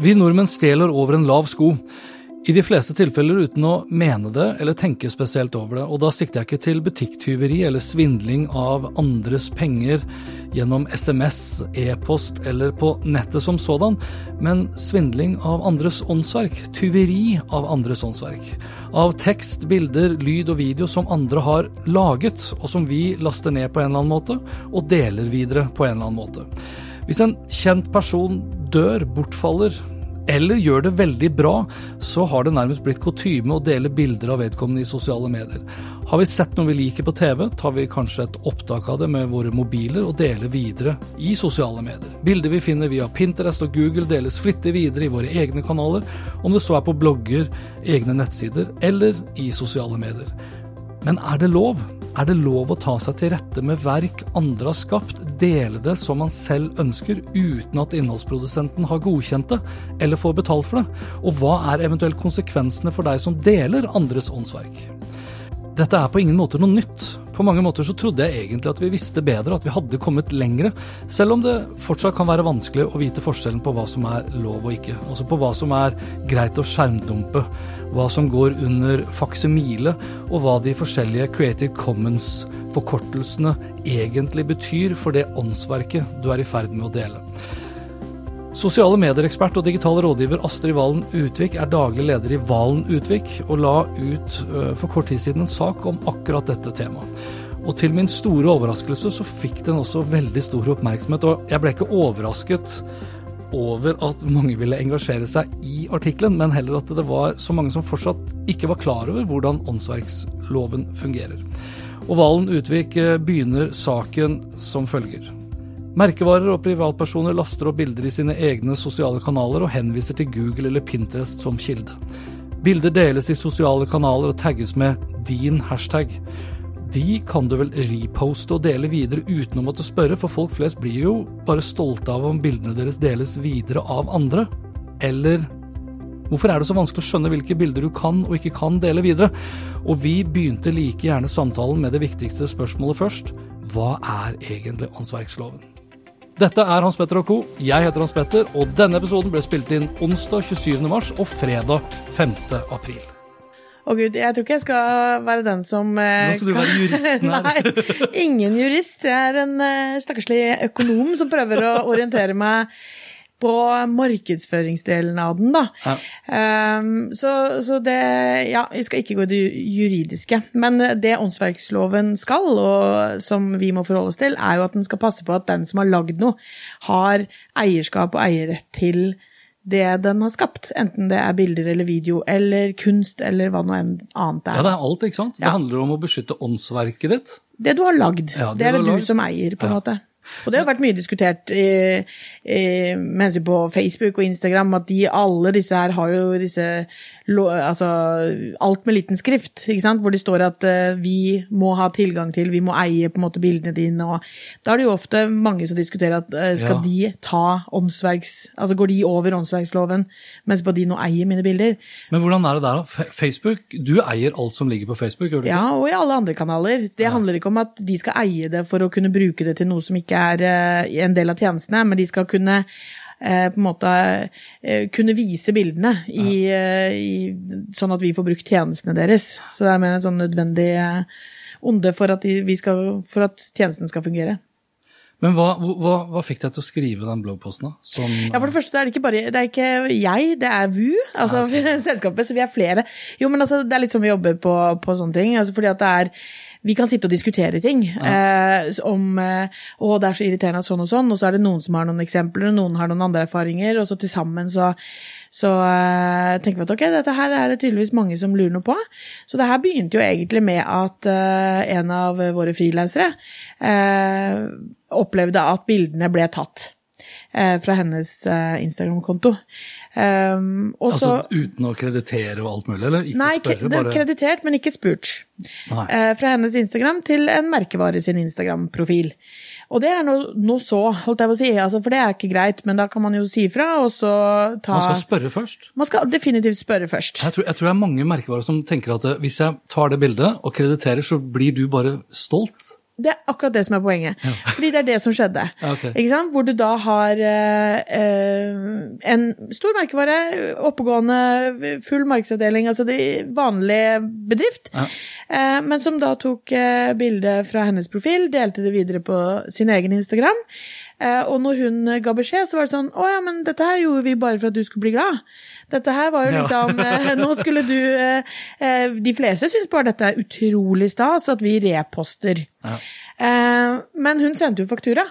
Vi nordmenn stjeler over en lav sko. I de fleste tilfeller uten å mene det eller tenke spesielt over det. Og da sikter jeg ikke til butikktyveri eller svindling av andres penger gjennom SMS, e-post eller på nettet som sådan, men svindling av andres åndsverk. Tyveri av andres åndsverk. Av tekst, bilder, lyd og video som andre har laget, og som vi laster ned på en eller annen måte, og deler videre på en eller annen måte. Hvis en kjent person dør, bortfaller, eller gjør det veldig bra, så har det nærmest blitt kutyme å dele bilder av vedkommende i sosiale medier. Har vi sett noe vi liker på TV, tar vi kanskje et opptak av det med våre mobiler og deler videre i sosiale medier. Bilder vi finner via Pinterest og Google deles flittig videre i våre egne kanaler, om det så er på blogger, egne nettsider eller i sosiale medier. Men er det lov? Er det lov å ta seg til rette med verk andre har skapt, dele det som man selv ønsker, uten at innholdsprodusenten har godkjent det, eller får betalt for det? Og hva er eventuelt konsekvensene for deg som deler andres åndsverk? Dette er på ingen måte noe nytt. På mange måter så trodde jeg egentlig at vi visste bedre, at vi hadde kommet lengre, selv om det fortsatt kan være vanskelig å vite forskjellen på hva som er lov og ikke. Altså på hva som er greit å skjermdumpe, hva som går under faksimile, og hva de forskjellige Creative Commons-forkortelsene egentlig betyr for det åndsverket du er i ferd med å dele. Sosiale medier-ekspert og digital rådgiver Astrid Valen Utvik er daglig leder i Valen Utvik, og la ut øh, for kort tid siden en sak om akkurat dette temaet. Og til min store overraskelse så fikk den også veldig stor oppmerksomhet, og jeg ble ikke overrasket over at mange ville engasjere seg i artikkelen, men heller at det var så mange som fortsatt ikke var klar over hvordan åndsverksloven fungerer. Og Valen Utvik øh, begynner saken som følger. Merkevarer og privatpersoner laster opp bilder i sine egne sosiale kanaler og henviser til Google eller Pinterest som kilde. Bilder deles i sosiale kanaler og tagges med 'din hashtag'. De kan du vel reposte og dele videre uten å måtte spørre, for folk flest blir jo bare stolte av om bildene deres deles videre av andre. Eller hvorfor er det så vanskelig å skjønne hvilke bilder du kan og ikke kan dele videre? Og vi begynte like gjerne samtalen med det viktigste spørsmålet først. Hva er egentlig åndsverksloven? Dette er Hans Petter og co. Jeg heter Hans Petter, og denne episoden ble spilt inn onsdag 27. mars og fredag 5. april. Å gud, jeg tror ikke jeg skal være den som eh, Nå skal du kan- være juristen her. Nei, ingen jurist. Jeg er en eh, stakkarslig økonom som prøver å orientere meg på markedsføringsdelen av den, da. Ja. Um, så, så det Ja, vi skal ikke gå i det juridiske. Men det åndsverksloven skal, og som vi må forholde oss til, er jo at den skal passe på at den som har lagd noe, har eierskap og eierrett til det den har skapt. Enten det er bilder eller video eller kunst eller hva enn annet det Ja, er. det er alt, ikke sant? Det handler om å beskytte åndsverket ditt. Det du har lagd, Ja, det det er det du lagd. som eier, på en Ja. måte. Og det har vært mye diskutert i, i, med hensyn på Facebook og Instagram, at de, alle disse her har jo disse Altså alt med liten skrift, ikke sant, hvor det står at eh, vi må ha tilgang til, vi må eie på en måte bildene dine, og da er det jo ofte mange som diskuterer at eh, skal Ja. de ta åndsverks... Altså går de over åndsverksloven, mens på de nå eier mine bilder? Men hvordan er det der, da? Facebook, du eier alt som ligger på Facebook, gjør du ikke? Ja, og i alle andre kanaler. Det handler ikke om at de skal eie det for å kunne bruke det til noe som ikke er eh, en del av tjenestene, men de skal kunne eh, på en måte eh, kunne vise bildene i, i, sånn at vi får brukt tjenestene deres. Så det er mer en sånn nødvendig onde for at, de, vi skal, for at tjenesten skal fungere. Men hva, hva, hva fikk deg til å skrive den bloggposten, da? Som, Ja, for det første er det ikke bare Det er ikke jeg, det er VU, altså selskapet, så vi er flere. Jo, men altså, det er litt sånn vi jobber på, på sånne ting. Altså, fordi at det er vi kan sitte og diskutere ting eh, om eh, å, det er så irriterende at sånn og sånn, og så er det noen som har noen eksempler, og noen har noen andre erfaringer, og så til sammen så, så eh, tenker vi at ok, dette her er det tydeligvis mange som lurer noe på. Så det her begynte jo egentlig med at eh, en av våre frilansere eh, opplevde at bildene ble tatt fra hennes eh, Instagram-konto. Um, Altså uten å kreditere og alt mulig, eller? Ikke Nei, spørre, bare kreditert, men ikke spurt. Eh, fra hennes Instagram til en merkevare sin Instagram-profil. Og det er noe, noe så, holdt jeg på å si, altså, for det er ikke greit, men da kan man jo si ifra, og så ta Man skal spørre først. Man skal definitivt spørre først. Jeg tror, jeg tror det er mange merkevarer som tenker at eh, hvis jeg tar det bildet og krediterer, så blir du bare stolt. Det er akkurat det som er poenget. Fordi det er det som skjedde. Okay. Hvor du da har eh, eh, en stor merkevare, oppegående, full markedsavdeling, altså det vanlig bedrift, eh, men som da tok eh, bilde fra hennes profil, delte det videre på sin egen Instagram. Eh, og når hun ga beskjed, så var det sånn Å ja, men dette her gjorde vi bare for at du skulle bli glad. Dette her var jo liksom ja. Nå skulle du eh, eh, De fleste syns bare dette er utrolig stas, at vi reposter. Eh, men hun sendte jo faktura.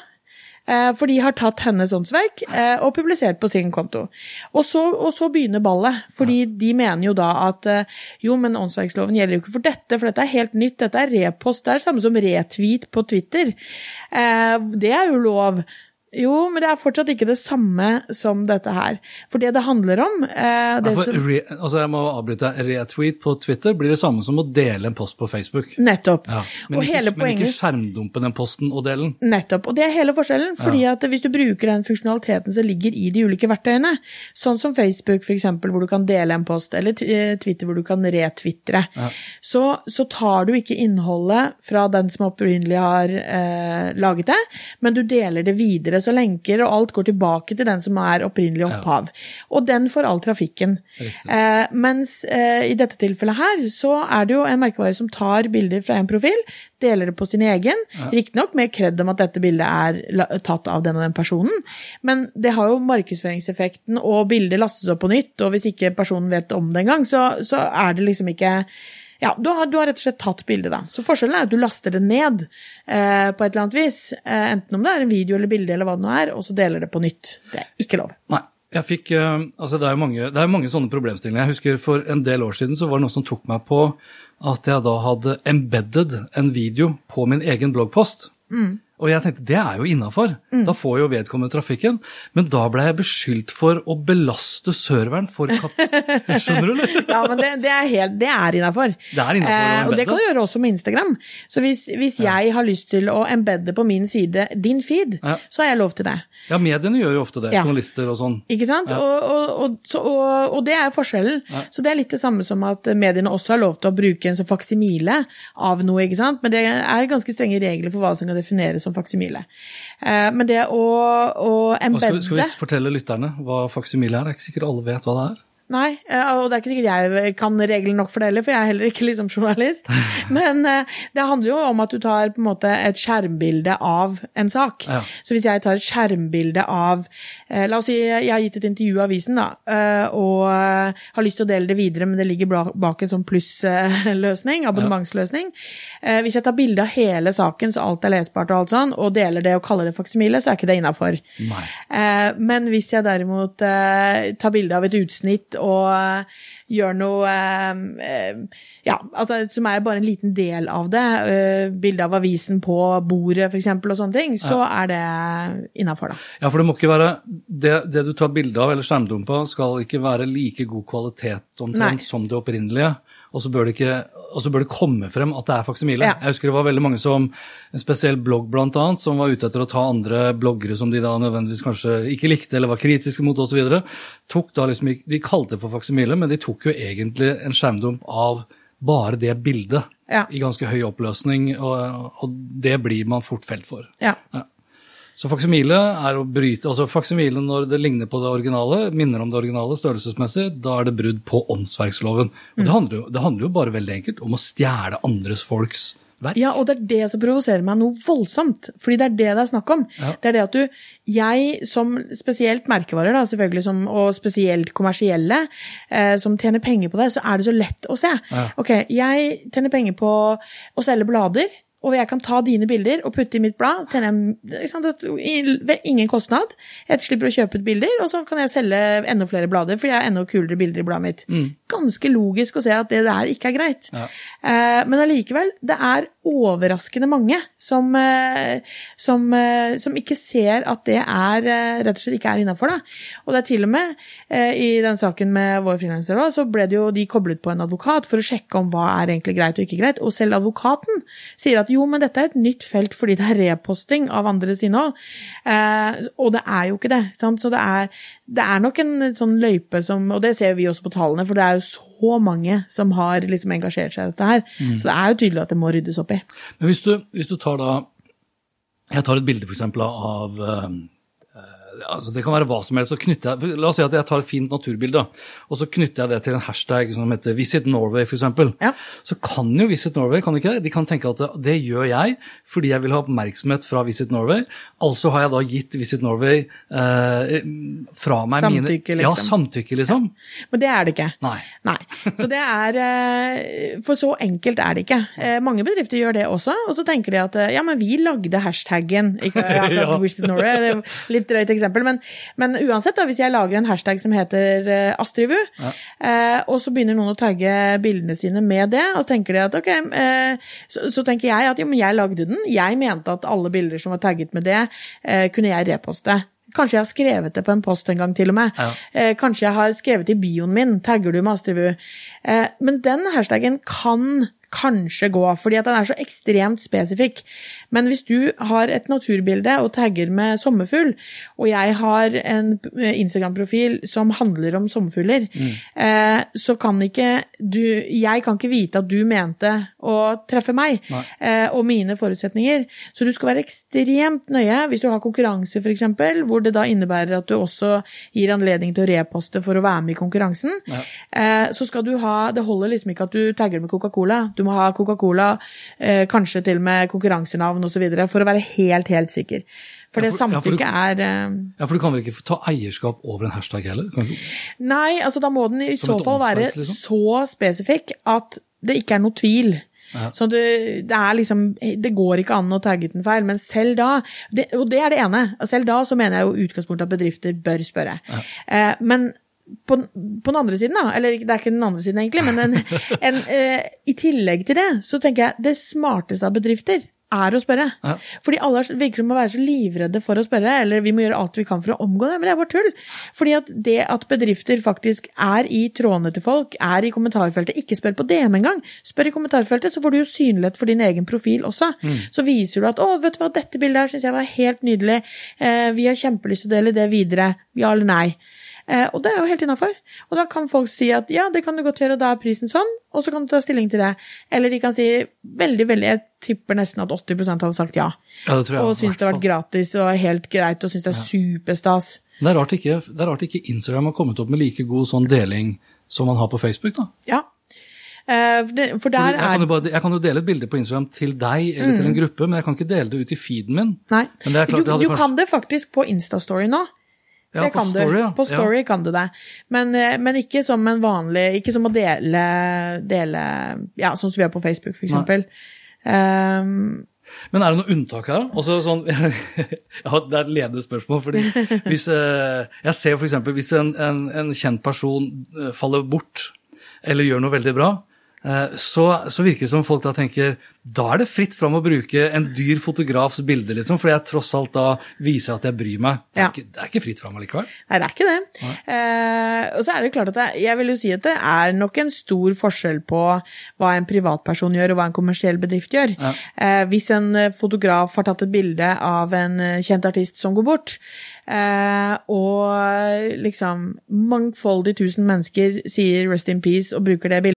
Eh, For de har tatt hennes åndsverk eh, og publisert på sin konto. Og så, og så begynner ballet, fordi de mener jo da at eh, jo, men åndsverksloven gjelder jo ikke for dette, for dette er helt nytt, dette er repost, det er det samme som retweet på Twitter. Det er jo lov. Jo, men det er fortsatt ikke det samme som dette her. For det det handler om eh, det Ja, som, re, altså jeg må avbryte. Retweet på Twitter blir det samme som å dele en post på Facebook. Nettopp. Ja. Men, og ikke, hele men poenget ikke skjermdumpe den posten og dele den. Nettopp. Og det er hele forskjellen. fordi at hvis du bruker den funksjonaliteten som ligger i de ulike verktøyene, sånn som Facebook f.eks., hvor du kan dele en post, eller eh, Twitter hvor du kan retwitre, så, så tar du ikke innholdet fra den som opprinnelig har eh, laget det, men du deler det videre. Så lenker og alt går tilbake til den som er opprinnelig opphav. Og den får all trafikken. Eh, mens eh, i dette tilfellet her, så er det jo en merkevare som tar bilder fra en profil, deler det på sin egen, riktignok med kred om at dette bildet er tatt av den og den personen, men det har jo markedsføringseffekten, og bildet lastes opp på nytt, og hvis ikke personen vet om det engang, så, så er det liksom ikke ja, du har, du har rett og slett tatt bildet, da. Så forskjellen er at du laster det ned eh, på et eller annet vis. Eh, enten om det er en video eller bilde eller hva det nå er, og så deler det på nytt. Det er ikke lov. Nei. Jeg fikk, eh, altså det, er jo mange, det er mange sånne problemstillinger. Jeg husker For en del år siden så var det noen som tok meg på at jeg da hadde embedded en video på min egen bloggpost. Og jeg tenkte det er jo innafor, da får jo vedkommende trafikken. Men da ble jeg beskyldt for å belaste serveren for kap... Skjønner du, eller? Ja, men det, det er helt, det er innafor. Eh, og det kan du gjøre også med Instagram. Så hvis, hvis jeg har lyst til å embedde på min side din feed, Ja. så har jeg lov til det. Ja, mediene gjør jo ofte det. Ja. Journalister og sånn. Ikke sant? Og, og, så, og, og det er forskjellen. Så det er litt det samme som at mediene også har lov til å bruke en som faksimile av noe, ikke sant. Men det er ganske strenge regler for hva som kan defineres som faksimile. Eh, men det å, å embedde skal, skal vi fortelle lytterne hva faksimile er? Det er ikke sikkert alle vet hva det er. Nei, eh, og det er ikke sikkert jeg kan reglene nok for det heller, for jeg er heller ikke liksom journalist. Men eh, det handler jo om at du tar på en måte et skjermbilde av en sak. Ja. Så hvis jeg tar et skjermbilde av eh, La oss si jeg har gitt et intervju i avisen, da, og har lyst til å dele det videre, men det ligger bak en sånn plussløsning, abonnementsløsning. Hvis jeg tar bilde av hele saken, så alt er lesbart og alt sånn, og deler det og kaller det faksimile, så er ikke det innafor. Men hvis jeg derimot tar bilde av et utsnitt og eh, gjør noe eh, eh, ja, altså, som er bare en liten del av det, bilde av avisen på bordet f.eks. og sånne ting, så er det innafor, da. Ja, for det må ikke være Det, det du tar bilde av eller skjermdumpa, skal ikke være like god kvalitet omtrent som det opprinnelige. Og så bør det, ikke, og så bør det komme frem at det er faksimile. Ja. Jeg husker det var veldig mange som, en spesiell blogg blant annet, som var ute etter å ta andre bloggere som de da nødvendigvis kanskje ikke likte eller var kritiske mot osv. Liksom, De kalte det for faksimile, men de tok jo egentlig en skjermdump av bare det bildet Ja. i ganske høy oppløsning, og, og det blir man fort felt for. Ja. Så faksimile er å bryte altså Faksimile når det ligner på det originale, minner om det originale størrelsesmessig, da er det brudd på åndsverksloven. Og det, handler jo, det handler jo bare veldig enkelt om å stjele andres folks verk. Ja, og det er det som provoserer meg noe voldsomt. Fordi det er det det er snakk om. Ja. Det er det at du Jeg som spesielt merkevarer, da, selvfølgelig, som, og spesielt kommersielle, eh, som tjener penger på det, så er det så lett å se. Ja. Ok, jeg tjener penger på å selge blader. Og jeg kan ta dine bilder og putte i mitt blad. ved ingen kostnad. Jeg slipper å kjøpe ut bilder, og så kan jeg selge enda flere blader, fordi jeg har enda kulere bilder i bladet mitt. Ganske logisk å se at det der ikke er greit. Ja. Eh, men allikevel, det er overraskende mange som, eh, som, eh, som ikke ser at det er eh, rett og slett ikke er innafor. Og det er til og med i den saken med vår frilanser også, så ble det jo de koblet på en advokat for å sjekke om hva er egentlig greit og ikke greit. Og selv advokaten sier at jo, men dette er et nytt felt fordi det er reposting av andres innhold. Eh, og det er jo ikke det. Sant? Så det er, det er nok en sånn løype som Og det ser vi også på tallene, for det er jo så mange som har liksom engasjert seg i dette her. Så det er jo tydelig at det må ryddes opp i. Men hvis du, hvis du tar da Jeg tar et bilde for eksempel av eh, altså Det kan være hva som helst. Så knytter jeg, la oss si at jeg tar et fint naturbilde, og så knytter jeg det til en hashtag som heter Visit Norway, f.eks. Ja. Så kan jo Visit Norway kan de ikke det? De kan tenke at det, gjør jeg fordi jeg vil ha oppmerksomhet fra Visit Norway. Altså har jeg da gitt Visit Norway eh, fra meg Samtykke, mine Ja, liksom. samtykke, liksom. Men det er det ikke. Nei. Nei. Så det er eh, For så enkelt er det ikke. Eh, Mange bedrifter gjør det også, og så tenker de at eh, ja, men vi lagde hashtaggen. Ikke Ja. Visit Norway, det er litt drøyt eksempel, men, men uansett, da, hvis jeg lager en hashtag som heter uh, Astrivu, ja. uh, og så begynner noen å tagge bildene sine med det, og tenker de at ok, uh, så, så tenker jeg at jo, men jeg lagde den. Jeg mente at alle bilder som var tagget med det, eh, kunne jeg reposte. Kanskje jeg har skrevet det på en post en gang til og med. Ja. Eh, kanskje jeg har skrevet i bioen min, tagger du med Astrid Wu. Eh, men den hashtagen kan kanskje gå, fordi at den er så ekstremt spesifikk. Men hvis du har et naturbilde og tagger med sommerfugl, og jeg har en Instagram-profil som handler om sommerfugler, eh, så kan ikke du Jeg kan ikke vite at du mente å treffe meg eh, og mine forutsetninger. Så du skal være ekstremt nøye hvis du har konkurranse, f.eks., hvor det da innebærer at du også gir anledning til å reposte for å være med i konkurransen. Eh, så skal du ha Det holder liksom ikke at du tagger med Coca-Cola. Du må ha Coca-Cola, eh, kanskje til og med konkurransenavn osv., for å være helt, helt sikker. For det Ja, for- ja, for du- samtykket er eh, Ja, For du kan vel ikke ta eierskap over en hashtag heller? Nei, altså da må den i Som så fall være liksom? så spesifikk at det ikke er noe tvil. Ja. Så det, det er liksom Det går ikke an å tagge den feil, men selv da det, Og det er det ene. Selv da så mener jeg jo utgangspunktet at bedrifter bør spørre. Eh, men på, på den andre siden, da, eller det er ikke den andre siden egentlig, men en, en, eh, i tillegg til det, så tenker jeg det smarteste av bedrifter er å spørre. Ja. Fordi alle er virker som å være så livredde for å spørre, eller vi må gjøre alt vi kan for å omgå det, men det er bare tull. Fordi at det at bedrifter faktisk er i trådene til folk, er i kommentarfeltet, ikke spør på DM engang, spør i kommentarfeltet, så får du jo synlighet for din egen profil også. Så viser du at 'å, vet du hva, dette bildet her syns jeg var helt nydelig', eh, vi har kjempelyst til å dele det videre', ja eller nei. Eh, og det er jo helt innafor. Og da kan folk si at ja, det kan du godt gjøre, og da er prisen sånn, og så kan du ta stilling til det. Eller de kan si veldig, veldig Jeg tipper nesten at 80% hadde sagt ja. Ja, det tror jeg. Og syns det har vært gratis og helt greit og syns det er superstas. Det er, rart ikke, det er rart ikke Instagram har kommet opp med like god sånn deling som man har på Facebook. da. Ja. Eh, for der jeg, kan jo Mm. bare, jeg kan jo dele et bilde på Instagram til deg eller til en gruppe, men jeg kan ikke dele det ut i feeden min. Nei. Men det er klart, du du kanskje- kan det faktisk på Instastory nå. Ja, det på kan story, du. ja. På Story kan du det. Men, eh, men ikke som en vanlig Ikke som å dele, dele Ja, sånn som vi gjør på Facebook, eksempel. Um, Men er det noe unntak her? Også sånn, ja, det er et ledende spørsmål. fordi hvis, eh, Jeg ser f.eks. hvis en, en, en kjent person eh, faller bort eller gjør noe veldig bra, så, så virker det som folk da tenker da er det fritt fram å bruke en dyr fotografs bilde, liksom, fordi jeg tross alt da viser at jeg bryr meg. Det er, Ja. ikke, det er ikke fritt fram allikevel. Nei, det er ikke det. Eh, og så er det klart at jeg, jeg vil jo si at det er nok en stor forskjell på hva en privatperson gjør og hva en kommersiell bedrift gjør. Ja. Eh, hvis en eh, fotograf har tatt et bilde av en eh, kjent artist som går bort, eh, og liksom mangfoldig tusen mennesker sier 'rest in peace' og bruker det bildet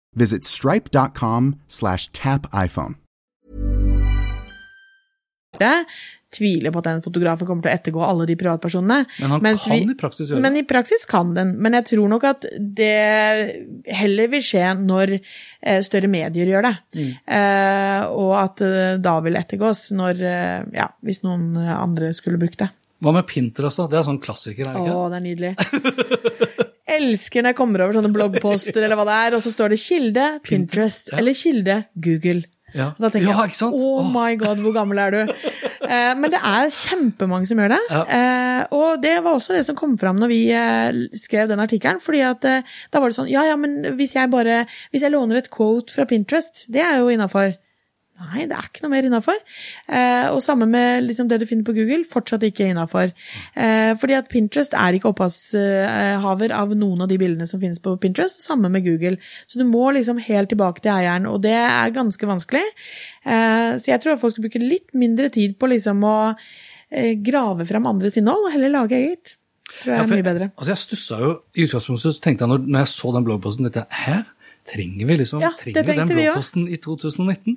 visit stripe.com slash tap iPhone. Jeg tviler på at den fotografen kommer til å ettergå alle de privatpersonene. Men han Mens kan vi- i praksis gjøre det. Men i praksis kan den. Men jeg tror nok at det heller vil skje når eh, større medier gjør det. Mm. Eh, og at eh, da vil ettergås når eh, Ja, hvis noen andre skulle brukt det. Hva med Pinterest, da? Det er sånn klassiker, er det Å, det er nydelig. Elsker når jeg kommer over sånne bloggposter eller hva det er, og så står det kilde Pinterest eller kilde Google. Ja. Og Da tenker jeg, oh my god, hvor gammel er du? Eh, men det er kjempemange som gjør det. Ja. Eh, og det var også det som kom fram når vi eh, skrev den artikkelen. fordi at eh, da var det sånn, ja ja, men hvis jeg bare, hvis jeg låner et quote fra Pinterest, det er jo innafor. Nei, det er ikke noe mer innafor. Eh, og samme med liksom, det du finner på Google, fortsatt ikke innafor. Eh, fordi at Pinterest er ikke opphavshaver av noen av de bildene som finnes på Pinterest. Samme med Google. Så du må liksom helt tilbake til eieren, og det er ganske vanskelig. Eh, så jeg tror at folk skal bruke litt mindre tid på liksom å eh, grave fram andres innhold, og heller lage eget. Tror jeg Ja, er for mye bedre. Altså, jeg stussa jo I utgangspunktet så tenkte jeg når, når jeg så den bloggposten, dette her? Trenger vi liksom Ja, trenger vi den bloggposten i 2019?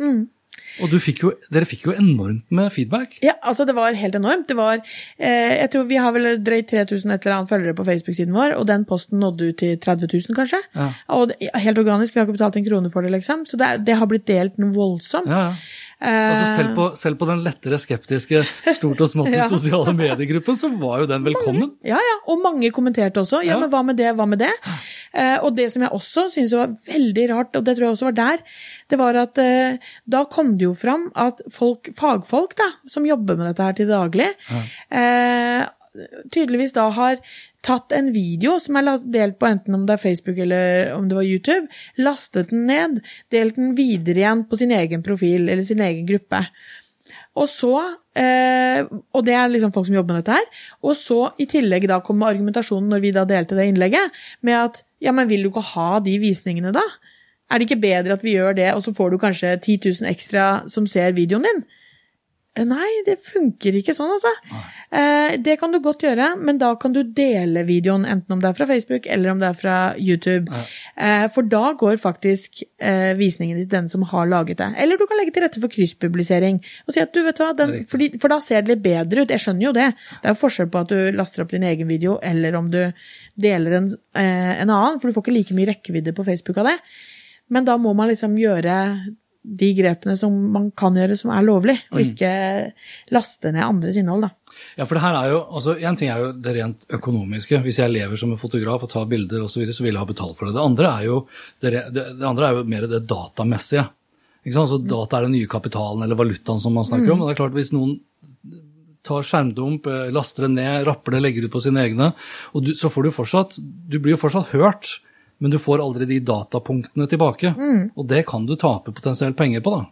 Og du fikk jo, dere fikk jo enormt med feedback. Ja, altså det var helt enormt. Det var, eh, jeg tror Vi har vel drøyt 3000 et eller annet følgere på Facebook-siden vår, og den posten nådde ut til 30 000, kanskje. Ja. Og det, helt organisk, vi har ikke betalt en krone for det, liksom. Så det, det har blitt delt noe voldsomt. Ja, ja. Altså, selv, på, selv på den lettere skeptiske stort og smått i Ja. sosiale mediegruppen, så var jo den velkommen. Ja, ja, og mange kommenterte også. Ja, Ja. men hva med det, hva med det? Eh, og det som jeg også syns var veldig rart, og det tror jeg også var der, det var at eh, da kom det jo fram at folk, fagfolk da, som jobber med dette her til daglig, ja. tydeligvis da har tatt en video som er delt på enten om det er Facebook eller om det var YouTube, lastet den ned, delt den videre igjen på sin egen profil eller sin egen gruppe. Og så, eh, og det er liksom folk som jobber med dette her, og så i tillegg da kom argumentasjonen når vi da delte det innlegget, med at ja, men vil du ikke ha de visningene da? Er det ikke bedre at vi gjør det, og så får du kanskje 10 000 ekstra som ser videoen din? Nei, det funker ikke sånn, altså. Eh, det kan du godt gjøre, men da kan du dele videoen, enten om det er fra Facebook eller om det er fra YouTube. Eh, for da går faktisk eh, visningen til den som har laget det. Eller du kan legge til rette for krysspublisering og si at du vet hva, den, fordi, for da ser det litt bedre ut. Jeg skjønner jo det. Det er jo forskjell på at du laster opp din egen video, eller om du deler en, eh, en annen, for du får ikke like mye rekkevidde på Facebook av det. Men da må man liksom gjøre de grepene som man kan gjøre som er lovlig, og ikke laste ned andres innhold, da. Ja, for det her er jo, altså En ting er jo det rent økonomiske. Hvis jeg lever som en fotograf og tar bilder osv., så, videre, så vil jeg ha betalt for det. Det andre er jo, det, det, det andre er jo mer det datamessige. Ikke sant? Så Data er den nye kapitalen eller valutaen som man snakker om. og det er klart Hvis noen tar skjermdump, eh, laster det ned, rapper det, legger ut på sine egne, og du, så får du fortsatt Du blir jo fortsatt hørt, men du får aldri de datapunktene tilbake. Og det kan du tape potensielt penger på, da.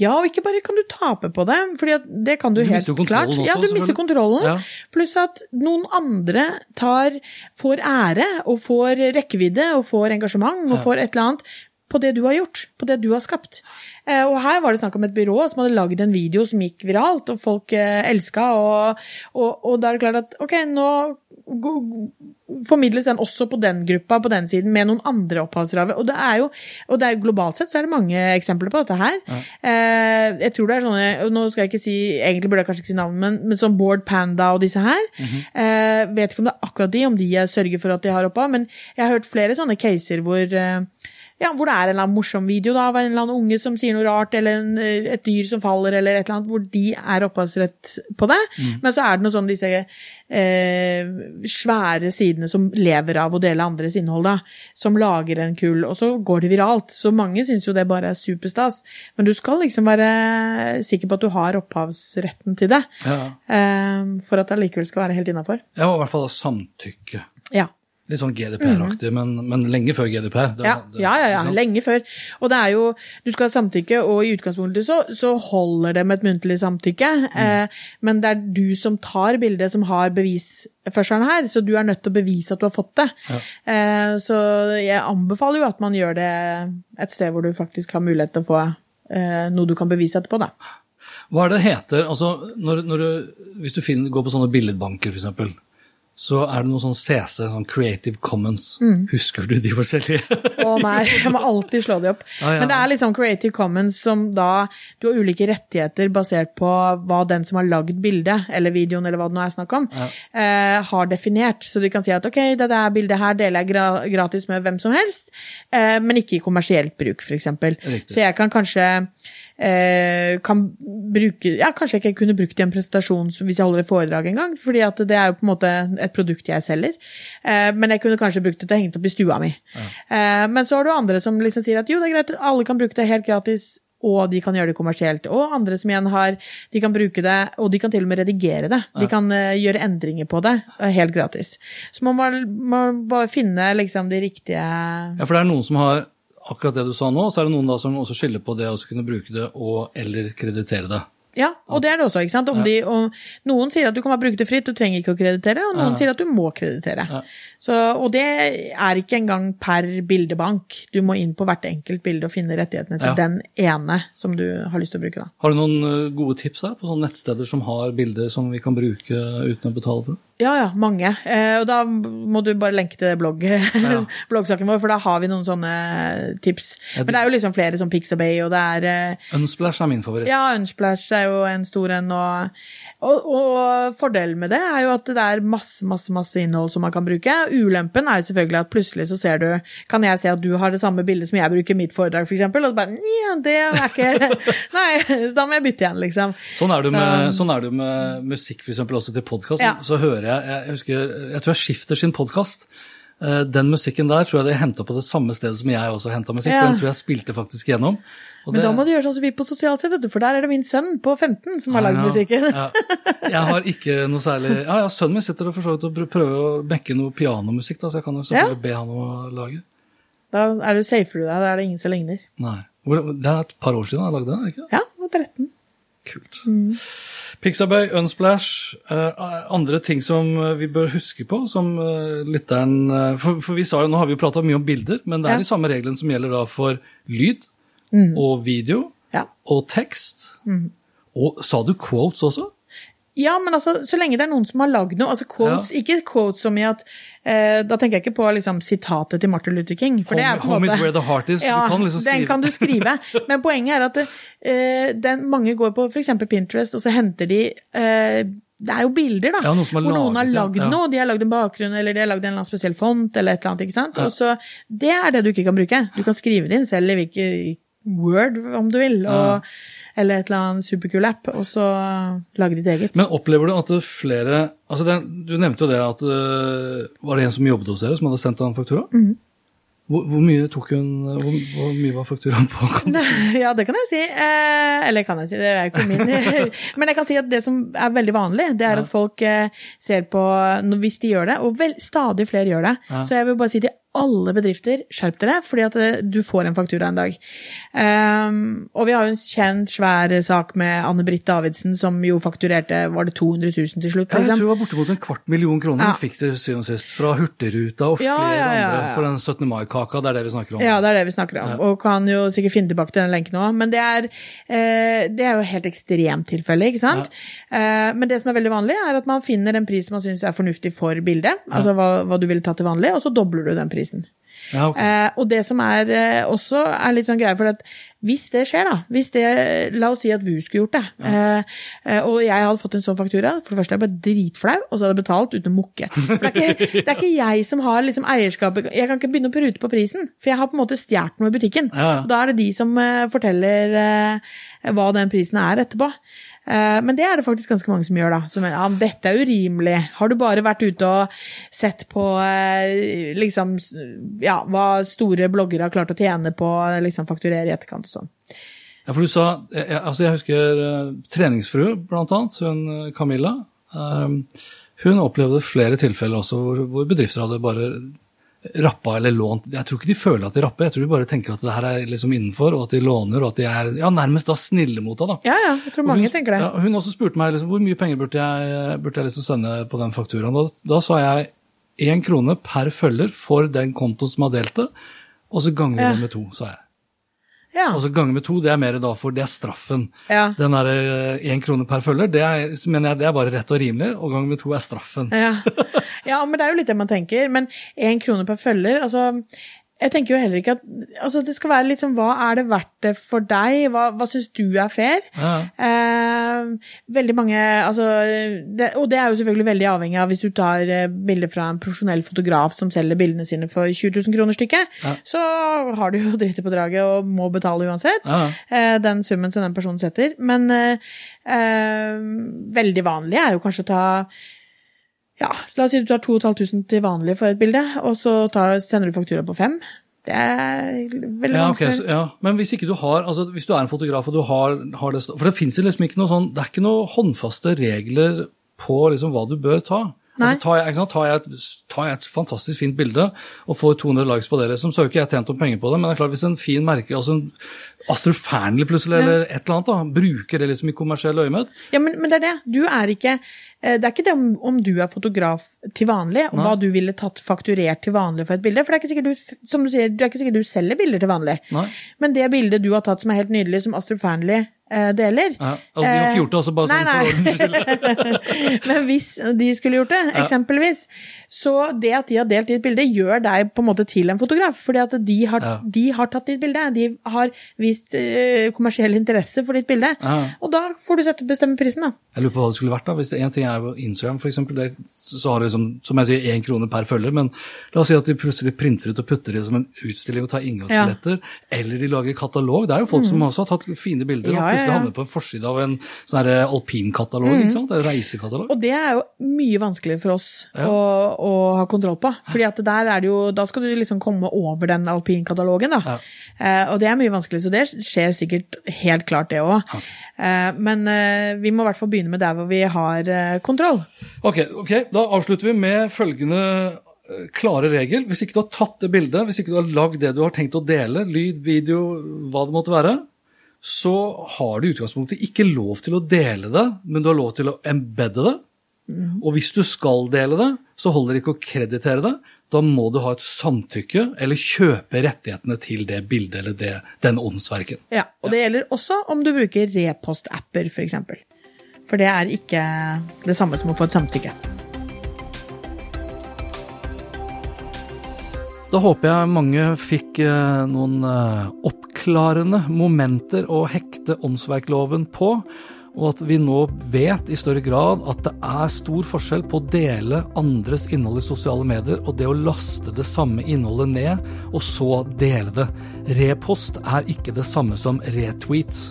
Ja, og ikke bare kan du tape på det, for det kan du, Du helt klart. også, ja, du mister kontrollen. Ja. Pluss at noen andre tar, får ære og får rekkevidde og får engasjement og får et eller annet på det du har gjort, på det du har skapt. Eh, og her var det snakk om et byrå som hadde lagd en video som gikk viralt, og folk eh, elska, og, og, og da er det klart at ok, nå formidles den også på den gruppa, på den siden, med noen andre opphavsrave. Og det er jo, og det er jo globalt sett så er det mange eksempler på dette her. Eh, jeg tror det er sånne, nå skal jeg ikke si, egentlig burde jeg kanskje ikke si navn, men, men sånn Bård Panda og disse her. eh, vet ikke om det er akkurat de, om de jeg sørger for at de har opphav, men jeg har hørt flere sånne caser hvor eh, ja, hvor det er en eller annen morsom video da, av en eller annen unge som sier noe rart, eller en, eh, et dyr som faller, eller et eller annet, hvor de er opphavsrett på det. Men så er det noe sånn disse eh, svære sidene som lever av å dele andres innhold, da, som lager en kull, og så går det viralt. Så mange syns jo det bare er superstas. Men du skal liksom være sikker på at du har opphavsretten til det, Ja. eh, for at det allikevel skal være helt innafor. Ja, og i hvert fall samtykke. Ja. Litt sånn GDPR-aktig, men, men lenge før GDPR. Det- Ja, det- ja, ja, ja, lenge før. Og det er jo, du skal ha samtykke, og i utgangspunktet så, så holder det med et muntlig samtykke. Eh, men det er du som tar bildet, som har bevisførselen her, så du er nødt til å bevise at du har fått det. Eh, så jeg anbefaler jo at man gjør det et sted hvor du faktisk har mulighet til å få eh, noe du kan bevise etterpå, da. Hva er det heter, altså, når, når du, hvis du finner, går på sånne billedbanker, eksempel, så er det noe sånn CC, sånn Creative Commons. Mm. Husker du de forskjellige? Å nei, jeg må alltid slå de opp. Ah, ja. Men det er liksom Creative Commons som da Du har ulike rettigheter basert på hva den som har lagd bildet, eller videoen, eller hva det nå er snakk om, eh, har definert. Så du kan si at ok, det der bildet her deler jeg gra gratis med hvem som helst, eh, men ikke i kommersielt bruk, f.eks. Så jeg kan kanskje eh, kan bruke Ja, kanskje jeg ikke kunne brukt det i en presentasjon hvis jeg holder et foredrag en gang, fordi at det er jo på en måte et produkt jeg selger. Eh, men jeg kunne kanskje brukt det til å henge det opp i stua mi. Eh, men så har du andre som liksom sier at jo, det er greit, alle kan bruke det helt gratis. Og de kan gjøre det kommersielt. Og andre som igjen har De kan bruke det, og de kan til og med redigere det. De kan uh, gjøre endringer på det uh, helt gratis. Så man må, må bare finne liksom de riktige Ja, for det er noen som har akkurat det du sa nå, så er det noen da som også skylder på det å kunne bruke det og eller kreditere det. Ja, og det er det også, ikke sant. Om de, og noen sier at du kan bare bruke det fritt, du trenger ikke å kreditere, og noen sier at du må kreditere. Så, og det er ikke engang per bildebank. Du må inn på hvert enkelt bilde og finne rettighetene til Ja. den ene som du har lyst til å bruke. Da. Har du noen eh, gode tips der på sånne nettsteder som har bilder som vi kan bruke uten å betale for? Ja, ja, mange. Eh, og da må du bare lenke til blogg, ja. bloggsaken vår, for da har vi noen sånne tips. Ja, Men det er jo liksom flere som Pixabay, og det er eh, Unsplash er min favoritt. Ja, Unsplash er jo en stor en, og, og, og fordelen med det er jo at det er masse, masse, masse innhold som man kan bruke. Ulempen er jo selvfølgelig at plutselig så ser du Kan jeg se at du har det samme bildet som jeg bruker i mitt foredrag, f.eks., og så bare Nja, det er ikke Nei, så da må jeg bytte igjen, liksom. Sånn er det Så- med, sånn er det med musikk, eksempel, også til podkast. Ja. Så hører jeg Jeg husker, jeg tror jeg skifter sin podkast. Den musikken der tror jeg de henta på det samme stedet som jeg også henta musikk. Ja. Den tror jeg spilte faktisk gjennom. Og Men det- da må du gjøre sånn som vi på sosialt sett, vet du, for der er det min sønn på 15 som har lagd musikken. Ja. Jeg har ikke noe særlig Ja, ja, sønnen min sitter og for så vidt og prøver å mekke noe pianomusikk, da, så jeg kan jo selvfølgelig be han om å lage. Da er du safer du deg, da er det ingen som ligner. Nei. Det er et par år siden jeg lagde den, ikke Ja, og 13. Kult. Mm. Pixabay, Unsplash, eh, andre ting som eh, vi bør huske på, som eh, lytteren for, for vi sa jo, Nå har vi jo prata mye om bilder, men det er Ja. de samme reglene som gjelder da for lyd og video Ja. og tekst. Og sa du quotes også? Ja, men altså, så lenge det er noen som har lagd noe, altså quotes, ikke quotes som i at eh, Da tenker jeg ikke på liksom sitatet til Martin Luther King. For det er på en Home is måte where the heart is. Du Ja, kan liksom den kan du skrive. Men poenget er at eh, den, mange går på f.eks. Pinterest, og så henter de eh, det er jo bilder, da. Ja, noen hvor noen har lagd ja. noe. De har lagd en bakgrunn, eller de har lagd en eller annen spesiell font, eller et eller annet. ikke sant? Og så, Det er det du ikke kan bruke. Du kan skrive det inn selv i hvilke Word, om du vil, og, eller et eller annet superkul app, og så lage ditt eget. Men opplever du at flere altså den, Du nevnte jo det at øh, Var det en som jobbet hos dere, som hadde sendt en faktura? Mhm. Hvor, hvor mye tok hun hvor, hvor mye var fakturaen på? Ja, det kan jeg si. Eh, eller kan jeg si, det er jo ikke min. Men jeg kan si at det som er veldig vanlig, det er at folk eh, ser på Hvis de gjør det, og vel, stadig flere gjør det, så jeg vil bare si til alle bedrifter, skjerp dere, fordi at eh, du får en faktura en dag. Um, og vi har jo en kjent, svær sak med Anne-Britt Davidsen, som jo fakturerte var det 200 000 til slutt. Ja, jeg Liksom. tror det var bortimot en kvart million kroner Ja. fikk til siden sist. Fra Hurtigruta og flere ja, andre for den 17. mai-kaka. Det er det vi snakker om. Ja, det er det vi snakker om. Og kan jo sikkert finne tilbake til den lenken òg. Men det er, eh, det er jo helt ekstremt tilfelle, ikke sant. Eh, men det som er veldig vanlig, er at man finner en pris man syns er fornuftig for bildet. Altså hva, hva du ville tatt til vanlig, og så dobler du den prisen. Ja, okay. Eh, og det som er eh, også er litt sånn greie, for at hvis det skjer, da hvis det, La oss si at VU skulle gjort det, ja. eh, og jeg hadde fått en sånn faktura. For det første er jeg bare dritflau, og så hadde jeg betalt uten å mukke. For det er, ikke, det er ikke jeg som har liksom eierskapet Jeg kan ikke begynne å prute på prisen, for jeg har på en måte stjålet noe i butikken. Ja, ja. Og Da er det de som eh, forteller eh, hva den prisen er etterpå. Eh, Men det er det faktisk ganske mange som gjør, da. Som ja, dette er urimelig. Har du bare vært ute og sett på eh, liksom ja, hva store bloggere har klart å tjene på å liksom fakturere i etterkant og sånn. Ja, for du sa, jeg, altså jeg husker uh, treningsfrue, blant annet, hun eh, Camilla. eh, hun opplevde flere tilfeller også hvor bedrifter hadde bare rappa eller lånt. Jeg tror ikke de føler at de rapper, jeg tror de bare tenker at det her er liksom innenfor, og at de låner, og at de er ja, nærmest da snille mot deg. da. Ja, ja, jeg tror Og mange hun, tenker det. Ja, hun også spurte meg liksom, hvor mye penger burde jeg, burde jeg liksom sende på den fakturaen. Da, da sa jeg én krone per følger for den kontoen som har delt det, og så ganger vi Ja. det med to, sa jeg. Ja. Og så ganger med to, det er mer da for det er straffen. Ja. Den derre én krone per følger, det er, mener jeg det er bare rett og rimelig, og ganger med to er straffen. Ja. ja, men det er jo litt det man tenker. Men én krone per følger, altså jeg tenker jo heller ikke at altså Det skal være litt sånn Hva er det verdt det for deg? Hva, hva syns du er fair? Ja. Eh, veldig mange altså, det, Og det er jo selvfølgelig veldig avhengig av hvis du tar eh, bilder fra en profesjonell fotograf som selger bildene sine for 20 000 kroner stykket, Ja. så har du jo drittet på draget og må betale uansett. Ja. eh, den summen som den personen setter. Men eh, eh, veldig vanlig er jo kanskje å ta ja, la oss si du tar 2500 til vanlig for et bilde, og så tar, sender du faktura på fem. Det er veldig Ja, okay, vanskelig. så, ja. Men hvis ikke du har, altså hvis du er en fotograf og du har, har det For det fins liksom ikke noe sånn Det er ikke noe håndfaste regler på liksom hva du bør ta. Altså, tar, jeg, tar, jeg et, tar jeg et fantastisk fint bilde og får 200 likes på det, liksom, så har jo ikke jeg tjent noen penger på det. Men det er klart hvis en fin merke, altså en Astrup Fearnley plutselig, eller et eller annet, da, bruker det liksom i kommersiell øyemed Ja, men, men det er det. Du er ikke eh, Det er ikke det om, om du er fotograf til vanlig, om hva du ville tatt fakturert til vanlig for et bilde. For det er ikke sikkert du, som du sier, det er ikke sikkert du selger bilder til vanlig. Nei. Men det bildet du har tatt som er helt nydelig, som Astrup Fearnley deler Ja, altså, de har ikke gjort det, altså bare sånn Nei, for ordens skyld. Men hvis de skulle gjort det, eksempelvis, så det at de har delt ditt bilde, gjør deg på en måte til en fotograf. Fordi at de har, Ja. de har tatt ditt bilde. De har vist eh, kommersiell interesse for ditt bilde. Ja. Og da får du sette bestemme prisen, da. Jeg lurer på hva det skulle vært da. Hvis det en ting er på Instagram, eksempel, så har du liksom, som jeg sier, én krone per følger. Men la oss si at de plutselig printer ut og putter det som en utstilling og tar inngangsbilletter. Eller de lager katalog. Det er jo folk som også har tatt fine bilder Ja, Ja, plutselig ja, ja. havner på en forside av en sånn alpinkatalog. alpinkatalog. ikke sant? En reisekatalog. Og det er jo mye vanskeligere for oss Ja. å, å ha kontroll på. Fordi at der er det jo, da skal du liksom komme over den alpinkatalogen, da. Ja. Eh, og det er mye vanskelig, så det skjer sikkert helt klart, det òg. Eh, men eh, vi må i hvert fall begynne med der hvor vi har eh, kontroll. Ok, ok, da avslutter vi med følgende eh, klare regel. Hvis ikke du har tatt det bildet, hvis ikke du har lagd det du har tenkt å dele, lyd, video, hva det måtte være, så har du i utgangspunktet ikke lov til å dele det, men du har lov til å embedde det. Og hvis du skal dele det, så holder det ikke å kreditere det. Da må du ha et samtykke eller kjøpe rettighetene til det bildet eller det, den åndsverken. Ja, og det gjelder også om du bruker repost-apper, f.eks. For, eksempel. for det er ikke det samme som å få et samtykke. Da håper jeg mange fikk eh, noen eh, oppklarende momenter å hekte åndsverkloven på, og at vi nå vet i større grad at det er stor forskjell på å dele andres innhold i sosiale medier og det å laste det samme innholdet ned, og så dele det. Repost er ikke det samme som retweets.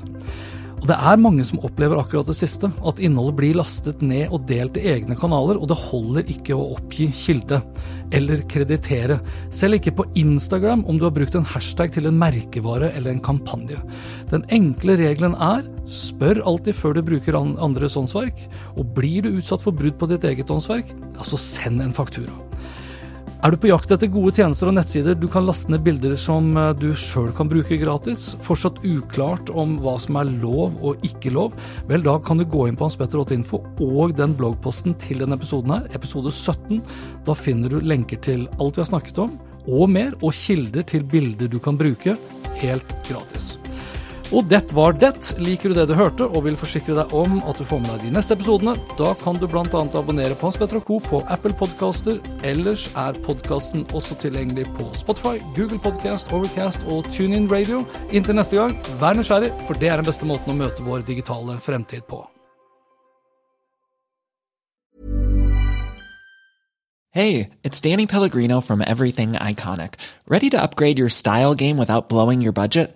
Og det er mange som opplever akkurat det siste, at innholdet blir lastet ned og delt i egne kanaler, og det holder ikke å oppgi kilde eller kreditere. Selv ikke på Instagram om du har brukt en hashtag til en merkevare eller en kampanje. Den enkle regelen er spør alltid før du bruker andres åndsverk, og blir du utsatt for brudd på ditt eget åndsverk, ja, så send en faktura. Er du på jakt etter gode tjenester og nettsider du kan laste ned bilder som eh, du sjøl kan bruke gratis? Fortsatt uklart om hva som er lov og ikke lov? Vel, da kan du gå inn på hanspetter.info og den bloggposten til denne episoden her, episode 17. Da finner du lenker til alt vi har snakket om, og mer, og kilder til bilder du kan bruke, helt gratis. Og det var det. Liker du det du hørte og vil forsikre deg om at du får med deg de neste episodene, da kan du bl.a. abonnere på Hans Petter Co. på Apple Podcaster. Ellers er podkasten også tilgjengelig på Spotify, Google Podcast, Overcast og TuneIn Radio. Inntil neste gang, vær nysgjerrig, for det er den beste måten å møte vår digitale fremtid på. Hey, it's Danny Pellegrino from Everything Iconic. Ready to upgrade your style game without blowing your budget?